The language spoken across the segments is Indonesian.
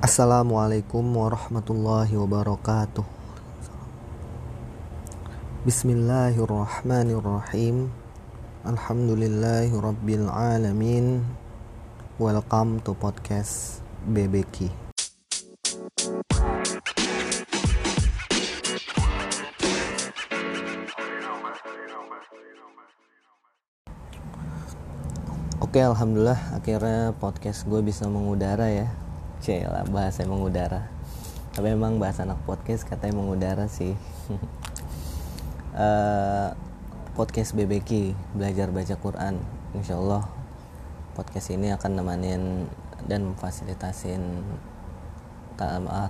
Assalamualaikum warahmatullahi wabarakatuh. Bismillahirrahmanirrahim. Alhamdulillahi Welcome to podcast BBK Oke alhamdulillah akhirnya podcast gue bisa mengudara ya Cila bahasa mengudara Tapi emang bahasa anak podcast katanya mengudara sih. Uh, Podcast BBK Belajar baca Quran. Insya Allah podcast ini akan nemenin dan memfasilitasin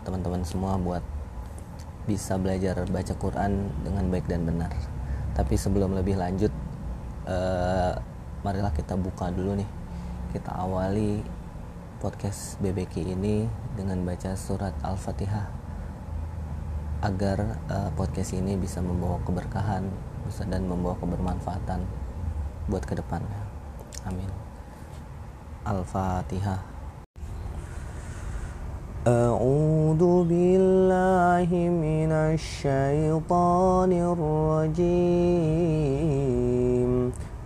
teman-teman semua buat bisa belajar baca Quran dengan baik dan benar. Tapi sebelum lebih lanjut uh, marilah kita buka dulu nih. Kita awali podcast BBK ini dengan baca surat Al-Fatihah agar uh, podcast ini bisa membawa keberkahan bisa dan membawa kebermanfaatan buat kedepannya amin Al-Fatihah أعوذ بالله من الشيطان الرجيم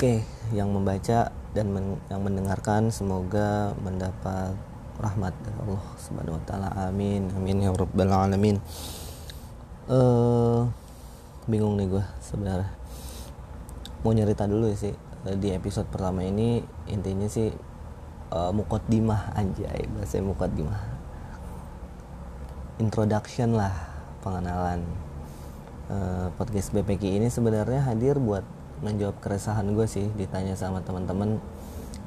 Oke, yang membaca dan men yang mendengarkan semoga mendapat rahmat dari Allah Subhanahu wa taala. Amin. Amin ya rabbal alamin. Eh uh, bingung nih gue sebenarnya mau nyerita dulu sih di episode pertama ini intinya sih uh, mukaddimah anjay bahasa mukaddimah introduction lah pengenalan uh, podcast BPK ini sebenarnya hadir buat menjawab keresahan gue sih ditanya sama teman-teman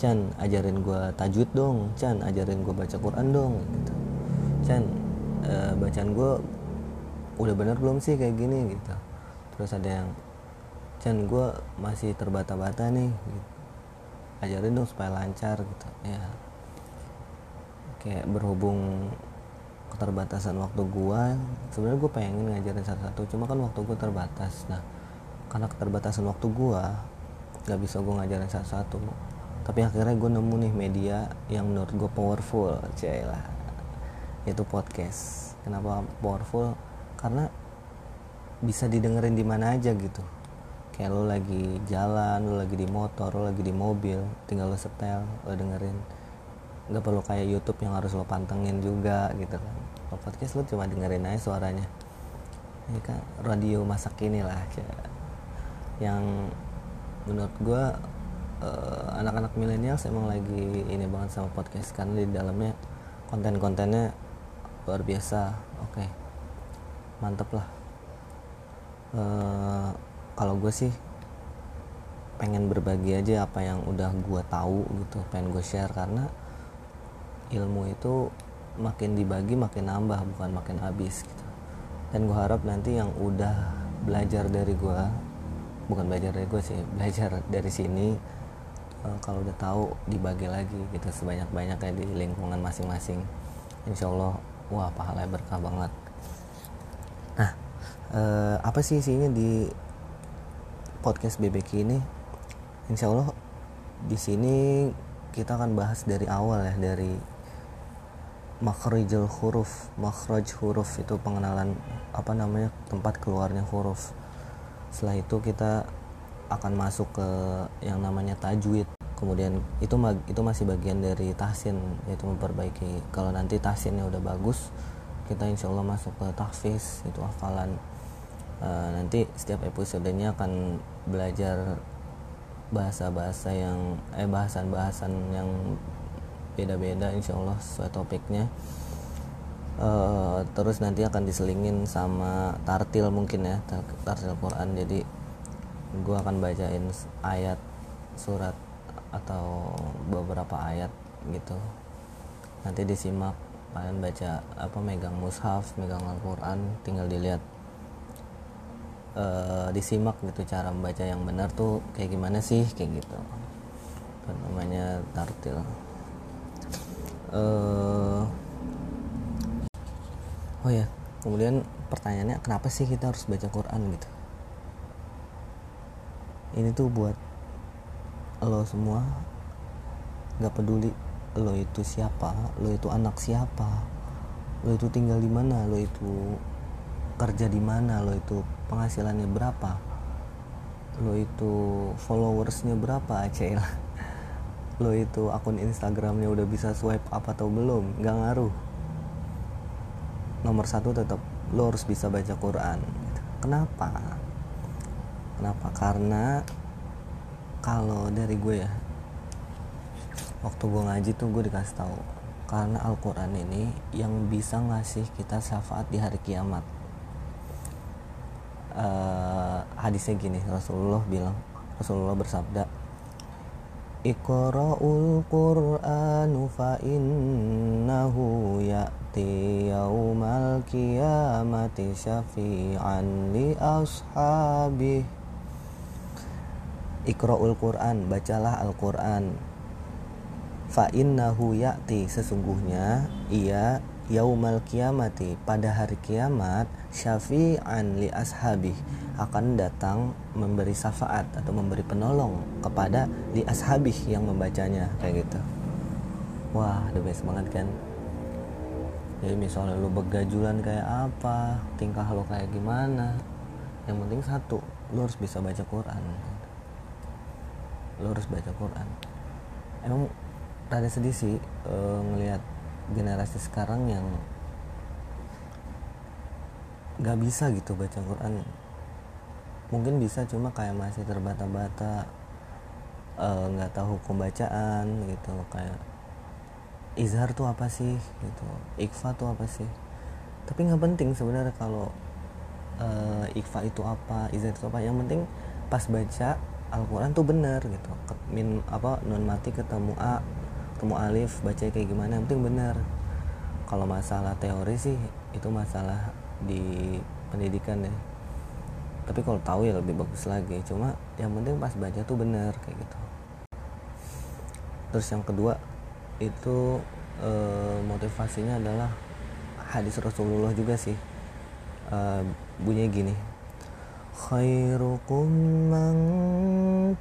Chan ajarin gue tajwid dong. Chan ajarin gue baca Quran dong. Gitu. Chan uh, bacaan gue udah bener belum sih kayak gini? Gitu. Terus ada yang Chan gue masih terbata-bata nih. Gitu. ajarin dong supaya lancar gitu. Ya. Kayak berhubung keterbatasan waktu gue sebenarnya gue pengen ngajarin satu-satu cuma kan waktu gue terbatas. Nah karena keterbatasan waktu gue nggak bisa gue ngajarin satu-satu. Tapi akhirnya gue nemu nih media yang menurut gue powerful lah. Itu podcast. Kenapa powerful? Karena bisa didengerin di mana aja gitu. Kayak lo lagi jalan lo lagi di motor lo lagi di mobil tinggal lo setel lo dengerin. Nggak perlu kayak YouTube yang harus lo pantengin juga gitu kan. Podcast lo cuma dengerin aja suaranya. Ini kan radio masa kini lah yang menurut gue uh, anak-anak milenial emang lagi ini banget sama podcast karena di dalamnya konten-kontennya luar biasa oke okay. mantep lah uh, kalau gue sih pengen berbagi aja apa yang udah gue tahu gitu pengen gue share karena ilmu itu makin dibagi makin nambah bukan makin habis gitu dan gue harap nanti yang udah belajar dari gue bukan belajar dari gue sih belajar dari sini uh, kalau udah tahu dibagi lagi gitu sebanyak banyaknya di lingkungan masing-masing. Insya Allah wah pahala berkah banget. Nah uh, apa sih isinya di podcast BBK ini? Insya Allah di sini kita akan bahas dari awal ya dari makhrijul huruf. Makhraj huruf itu pengenalan apa namanya tempat keluarnya huruf setelah itu kita akan masuk ke yang namanya tajwid. Kemudian itu itu masih bagian dari tahsin yaitu memperbaiki. Kalau nanti tahsinnya udah bagus kita insya Allah masuk ke tahfiz itu hafalan. Uh, nanti setiap episodenya akan belajar bahasa-bahasa yang eh bahasan-bahasan yang beda-beda insya Allah sesuai topiknya uh, terus nanti akan diselingin sama tartil mungkin ya tartil Quran. Jadi gue akan bacain ayat surat atau beberapa ayat gitu. Nanti disimak kalian baca apa megang mushaf megang Al-Quran tinggal dilihat uh, disimak gitu cara membaca yang benar tuh kayak gimana sih kayak gitu. Namanya tartil. Uh, oh ya kemudian pertanyaannya kenapa sih kita harus baca Quran gitu? Ini tuh buat lo semua. Nggak peduli lo itu siapa lo itu anak siapa lo itu tinggal di mana lo itu kerja di mana lo itu penghasilannya berapa lo itu followersnya berapa acel lo itu akun instagramnya udah bisa swipe up atau belum nggak ngaruh nomor satu tetap lo harus bisa baca Quran kenapa? Kenapa? Karena kalau dari gue ya waktu gue ngaji tuh gue dikasih tahu karena Al-Quran ini yang bisa ngasih kita syafaat di hari kiamat. Uh, hadisnya gini Rasulullah bilang Rasulullah bersabda Iqra'ul Qur'anu fa innahu ya'ti yaumal qiyamati syafi'an li ashabih Iqra'ul Qur'an bacalah Al-Qur'an. Fa innahu ya'ti sesungguhnya ia yaumal kiamati pada hari kiamat syafi'an li ashabih. Akan datang memberi syafaat atau memberi penolong kepada li ashabih yang membacanya kayak gitu. Wah the best banget kan? Jadi misalnya lu begajulan kayak apa tingkah lo kayak gimana? Yang penting satu lu harus bisa baca Quran. Lu harus baca Quran. Emang rada sedih sih uh, ngelihat generasi sekarang yang nggak bisa gitu baca Quran. Mungkin bisa cuma kayak masih terbata-bata eh, nggak uh, tahu hukum bacaan gitu kayak izhar tuh apa sih gitu ikfa tuh apa sih. Tapi nggak penting sebenarnya kalau uh, ikfa itu apa izhar itu apa. Yang penting pas baca Al-Quran tuh bener gitu. Min apa non mati ketemu a ketemu alif baca kayak gimana yang penting benar. Kalau masalah teori sih itu masalah di pendidikan ya. Tapi kalau tahu ya lebih bagus lagi. Cuma yang penting pas baca tuh bener kayak gitu. Terus yang kedua itu e, motivasinya adalah hadis Rasulullah juga sih. Eh, e, bunyi gini. Khairukum man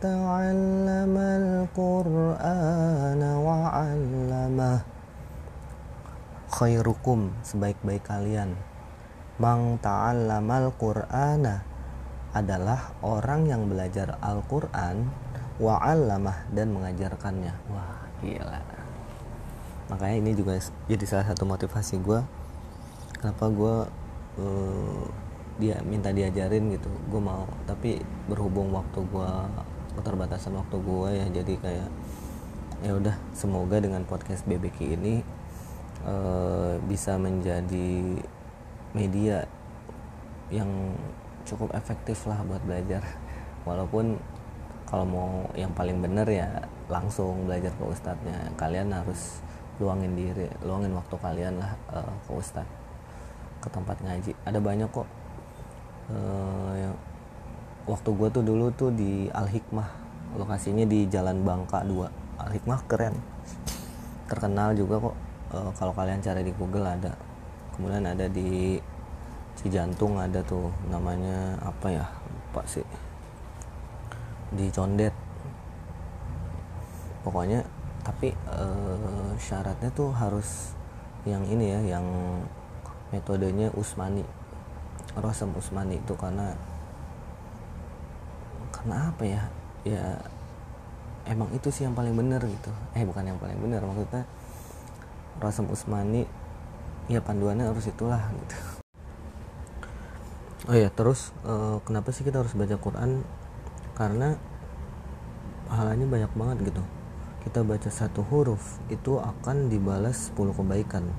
ta'allamal qur'ana wa 'allamah. Khairukum sebaik-baik kalian mang ta'allamal qur'ana adalah orang yang belajar Al-Qur'an wa dan mengajarkannya. Wah, gila. Makanya ini juga jadi salah satu motivasi gue kenapa gue uh, dia minta diajarin gitu gue mau tapi berhubung waktu gue keterbatasan waktu gue ya jadi kayak ya udah semoga dengan podcast BBQ ini uh, bisa menjadi media yang cukup efektif lah buat belajar. Walaupun kalau mau yang paling bener ya langsung belajar ke ustadznya. Kalian harus luangin diri luangin waktu kalian lah uh, ke ustadz ke tempat ngaji. Ada banyak kok uh, yang waktu gue tuh dulu tuh di Al Hikmah lokasinya di Jalan Bangka 2 Al Hikmah keren. Terkenal juga kok uh, kalau kalian cari di Google ada kemudian ada di Cijantung ada tuh namanya apa ya? Lupa sih. Di Condet. Pokoknya tapi uh, syaratnya tuh harus yang ini ya yang metodenya Usmani. Rosem Usmani itu karena karena apa ya? Ya emang itu sih yang paling bener gitu. Eh bukan yang paling bener maksudnya Rasam Usmani ya panduannya harus itulah gitu. Oh ya terus uh, kenapa sih kita harus baca Quran? Karena pahalanya banyak banget gitu. Kita baca satu huruf itu akan dibalas 10 kebaikan.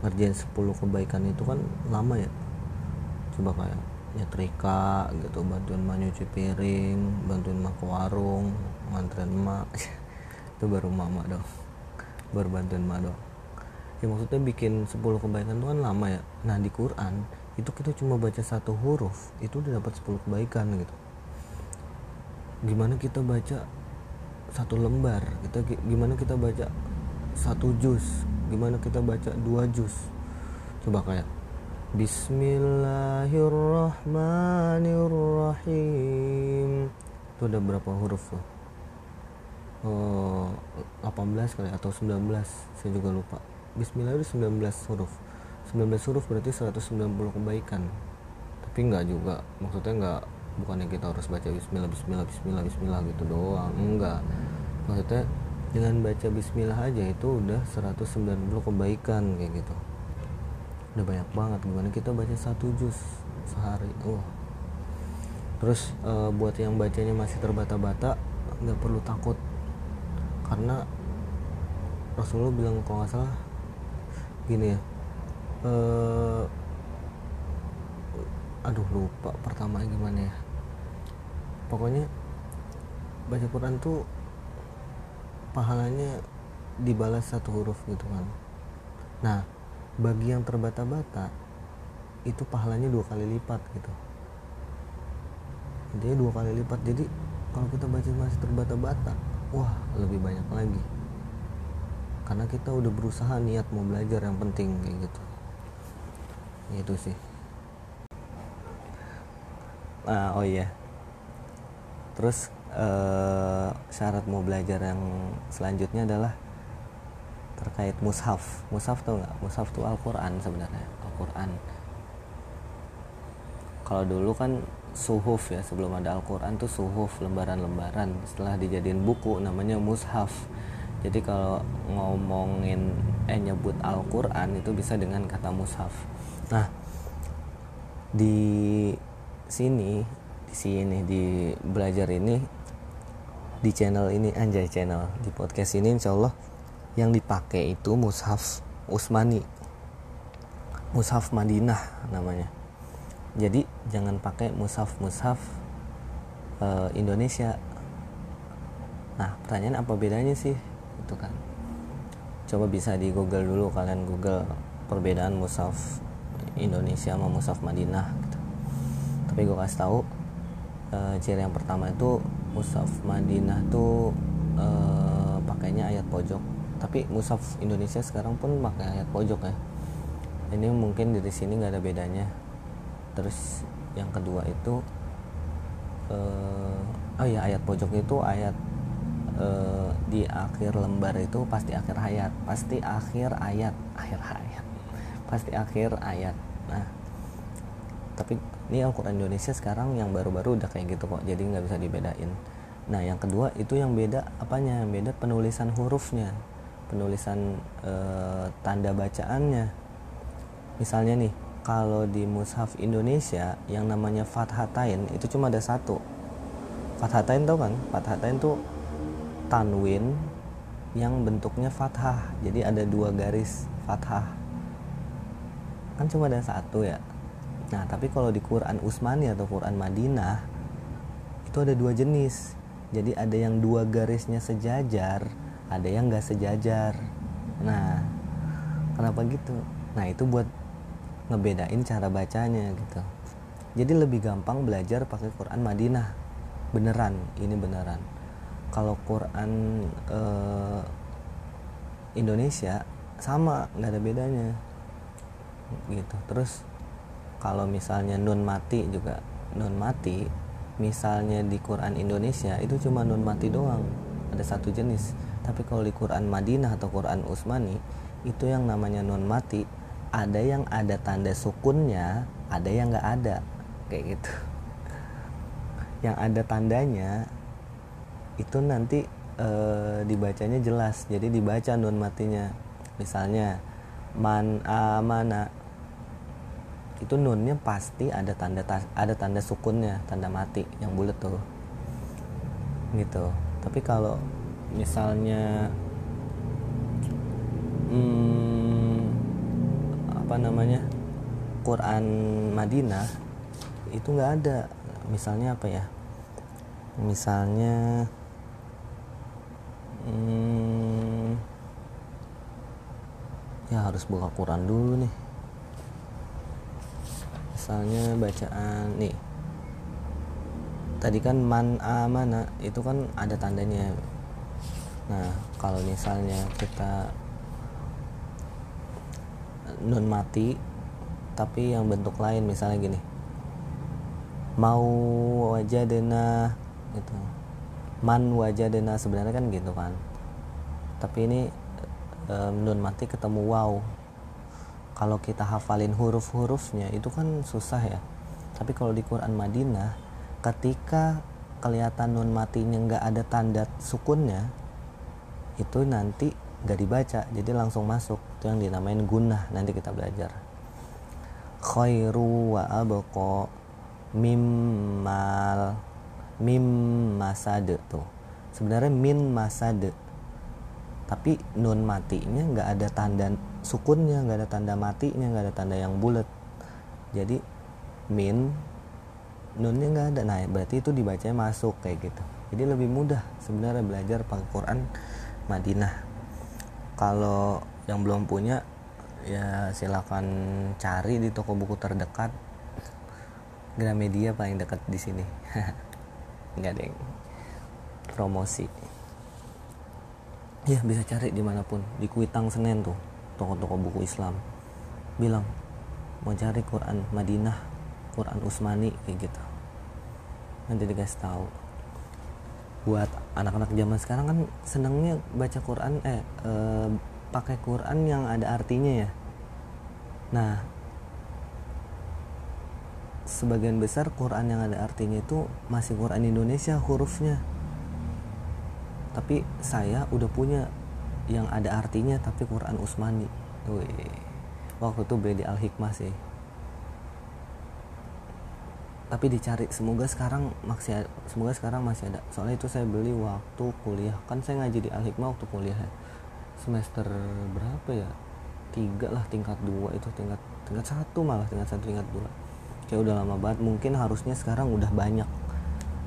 Ngerjain 10 kebaikan itu kan lama ya. Coba kayak nyetrika gitu bantuin mak nyuci piring bantuin mak ke warung nganterin mak itu baru mama dong baru bantuin mak dong ya maksudnya bikin 10 kebaikan itu kan lama ya. Nah di Quran itu kita cuma baca satu huruf itu udah dapat 10 kebaikan gitu. Gimana kita baca satu lembar? Kita gimana kita baca satu juz? Gimana kita baca dua juz? Coba kayak Bismillahirrahmanirrahim. Itu ada berapa huruf tuh? Oh, 18 kali atau 19 saya juga lupa Bismillah itu 19 huruf 19 huruf berarti 190 kebaikan. Tapi enggak juga. Maksudnya enggak bukannya kita harus baca bismillah bismillah bismillah bismillah gitu doang. Enggak maksudnya dengan baca bismillah aja itu udah 190 kebaikan kayak gitu. Udah banyak banget. Gimana kita baca satu juz sehari? Oh. terus uh, buat yang bacanya masih terbata-bata nggak perlu takut. Karena Rasulullah bilang kalau nggak salah gini ya uh, aduh lupa pertama gimana ya. Pokoknya baca Quran tuh pahalanya dibalas satu huruf gitu kan. Nah bagi yang terbata-bata itu pahalanya dua kali lipat gitu. Intinya dua kali lipat. Jadi kalau kita baca masih terbata-bata wah lebih banyak lagi karena kita udah berusaha niat mau belajar yang penting kayak gitu. Itu sih. Ah, oh iya. Terus eh, syarat mau belajar yang selanjutnya adalah terkait mushaf. Mushaf tuh nggak? Mushaf tuh Al-Quran sebenarnya. Al-Quran. Kalau dulu kan suhuf ya sebelum ada Al-Quran tuh suhuf lembaran-lembaran. Setelah dijadiin buku namanya mushaf jadi kalau ngomongin eh nyebut Al-Quran itu bisa dengan kata mushaf. Nah di sini di sini di belajar ini di channel ini anjay channel di podcast ini insya Allah yang dipakai itu mushaf Usmani. Mushaf Madinah namanya. Jadi jangan pakai mushaf mushaf uh, Indonesia. Nah pertanyaan apa bedanya sih itu kan. Coba bisa di Google dulu kalian Google perbedaan mushaf Indonesia sama mushaf Madinah gitu. Tapi gue kasih tahu uh, ciri yang pertama itu mushaf Madinah tuh uh, pakainya ayat pojok. Tapi mushaf Indonesia sekarang pun pakai ayat pojok ya. Ini mungkin dari sini nggak ada bedanya. Terus yang kedua itu uh, oh ya ayat pojok itu ayat uh, di akhir lembar itu pasti akhir ayat pasti akhir ayat akhir ayat pasti akhir ayat. Nah tapi ini Al-Quran Indonesia sekarang yang baru-baru udah kayak gitu kok jadi nggak bisa dibedain. Nah yang kedua itu yang beda apanya? Yang beda penulisan hurufnya penulisan e, tanda bacaannya. Misalnya nih kalau di mushaf Indonesia yang namanya fathatain itu cuma ada satu. Fathatain tau kan? Fathatain tuh tanwin yang bentuknya fathah jadi ada dua garis fathah kan cuma ada satu ya Nah, tapi kalau di Quran Utsmani atau Quran Madinah itu ada dua jenis. Jadi ada yang dua garisnya sejajar, ada yang gak sejajar. Nah, kenapa gitu? Nah, itu buat ngebedain cara bacanya gitu. Jadi lebih gampang belajar pakai Quran Madinah. Beneran, ini beneran. Kalau Quran eh, Indonesia sama, nggak ada bedanya. Gitu. Terus kalau misalnya nun mati juga nun mati misalnya di Quran Indonesia itu cuma nun mati doang ada satu jenis tapi kalau di Quran Madinah atau Quran Utsmani itu yang namanya nun mati ada yang ada tanda sukunnya ada yang nggak ada kayak gitu yang ada tandanya itu nanti eh, dibacanya jelas. Jadi dibaca nun matinya. Misalnya man amana itu nunnya pasti ada tanda ada tanda sukunnya tanda mati yang bulat tuh. Gitu. Tapi kalau misalnya hmm, apa namanya Quran Madinah itu nggak ada. Misalnya apa ya? Misalnya hmm, ya harus buka Quran dulu nih. Misalnya bacaan nih. Tadi kan man amana itu kan ada tandanya. Nah kalau misalnya kita nun mati tapi yang bentuk lain misalnya gini. Mau wajadena gitu man wajadena sebenarnya kan gitu kan. Tapi ini um, nun mati ketemu wow. Kalau kita hafalin huruf-hurufnya itu kan susah ya. Tapi kalau di Quran Madinah ketika kelihatan nun matinya nggak ada tanda sukunnya itu nanti nggak dibaca. Jadi langsung masuk. Itu yang dinamain gunah nanti kita belajar. Khairu wa abqa mimmal mim masade tuh. Sebenarnya min masade. Tapi nun matinya nggak ada tanda sukunnya nggak ada tanda matinya nggak ada tanda yang bulat. Jadi min nunnya nggak ada. Nah berarti itu dibacanya masuk kayak gitu. Jadi lebih mudah sebenarnya belajar pakai Quran Madinah. Kalau yang belum punya ya silakan cari di toko buku terdekat. Gramedia paling dekat di sini nggak ada yang promosi. Ya bisa cari di mana pun. Di Kuitang Senen tuh toko-toko buku Islam. Bilang mau cari Quran Madinah Quran Usmani kayak gitu. Nanti dikasih tahu. Buat anak-anak zaman sekarang kan senangnya baca Quran eh, eh pakai Quran yang ada artinya ya. Nah sebagian besar Quran yang ada artinya itu masih Quran Indonesia hurufnya. Tapi saya udah punya yang ada artinya tapi Quran Usmani. Wih. waktu itu beli Al Hikmah sih. Tapi dicari semoga sekarang masih semoga sekarang masih ada. Soalnya itu saya beli waktu kuliah. Kan saya ngaji di Al Hikmah waktu kuliah ya. Semester berapa ya? Tiga lah tingkat dua itu tingkat tingkat satu malah tingkat satu tingkat dua kayak udah lama banget mungkin harusnya sekarang udah banyak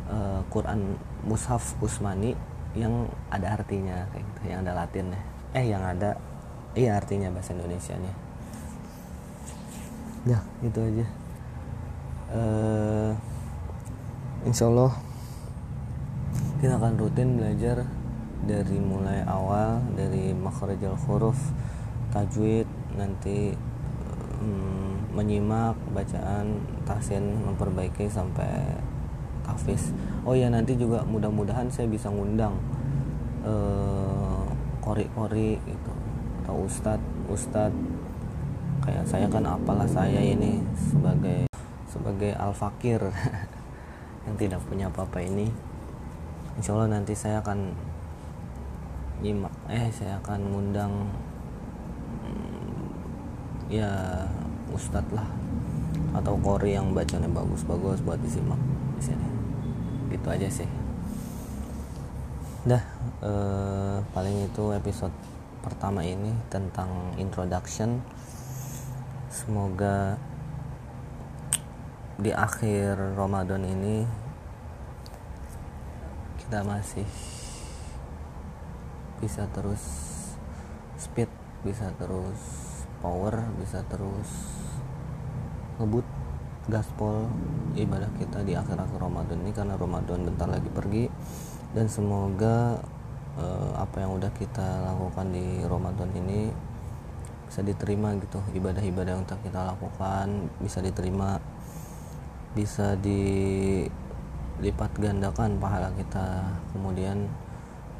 uh, Quran mushaf Usmani yang ada artinya kayak gitu yang ada Latinnya. Eh yang ada iya artinya bahasa Indonesia nya ya itu aja. Uh, Insya Allah kita akan rutin belajar dari mulai awal dari makhrajal huruf tajwid nanti um, menyimak bacaan tahsin memperbaiki sampai tahfiz oh ya nanti juga mudah-mudahan saya bisa ngundang uh, kori-kori gitu atau ustad ustad. Kayak saya kan apalah saya ini sebagai sebagai al fakir yang tidak punya apa-apa ini. Insya Allah nanti saya akan nyimak eh saya akan ngundang hmm, ya ustadz lah. Atau kori yang bacanya bagus-bagus buat disimak di sini. Gitu aja sih. Dah eh, paling itu episode pertama ini tentang introduction. Semoga di akhir Ramadan ini kita masih bisa terus speed bisa terus power bisa terus ngebut gaspol ibadah kita di akhir-akhir Ramadan ini karena Ramadan bentar lagi pergi. Dan semoga uh, apa yang udah kita lakukan di Ramadan ini bisa diterima gitu. Ibadah-ibadah yang telah kita lakukan bisa diterima bisa dilipat gandakan pahala kita. Kemudian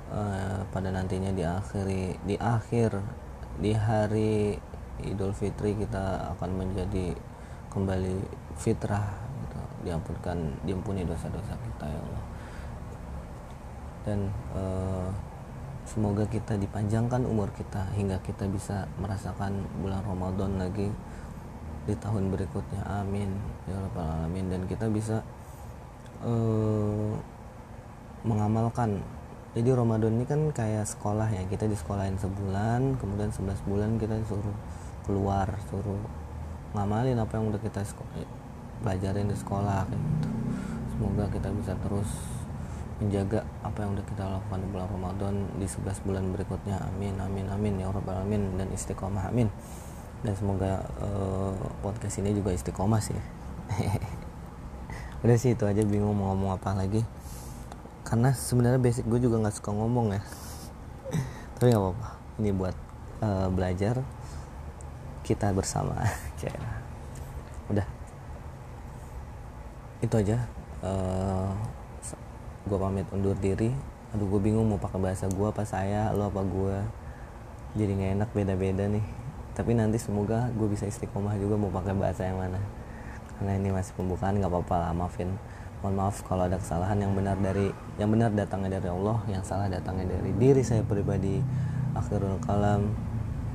uh, pada nantinya di akhir di akhir di hari Idul Fitri kita akan menjadi kembali fitrah gitu. diampunkan diampuni dosa-dosa kita ya Allah. Dan uh, semoga kita dipanjangkan umur kita hingga kita bisa merasakan bulan Ramadan lagi di tahun berikutnya. Amin. Ya rabbal alamin. Dan kita bisa uh, mengamalkan. Jadi Ramadan ini kan kayak sekolah ya. Kita di sekolahin sebulan kemudian 11 bulan kita disuruh keluar suruh ngamalin apa yang udah kita belajarin di sekolah kayak gitu. Semoga kita bisa terus menjaga apa yang udah kita lakukan di bulan Ramadan di 11 bulan berikutnya. Amin amin amin ya rabbal alamin dan istiqomah amin. Dan semoga uh, podcast ini juga istiqomah sih. Udah sih itu aja bingung mau ngomong apa lagi. Karena sebenarnya basic gue juga nggak suka ngomong ya. Tapi nggak apa-apa ini buat uh, belajar kita bersama. Udah. Itu aja. Uh, eh, gue pamit undur diri. Aduh gue bingung mau pakai bahasa gue apa saya lo apa gue jadi nggak enak beda-beda nih. Tapi nanti semoga gue bisa istiqomah juga mau pakai bahasa yang mana. Karena ini masih pembukaan nggak apa-apa lah maafin. Mohon maaf kalau ada kesalahan yang benar dari yang benar datangnya dari Allah yang salah datangnya dari diri saya pribadi. Akhirul kalam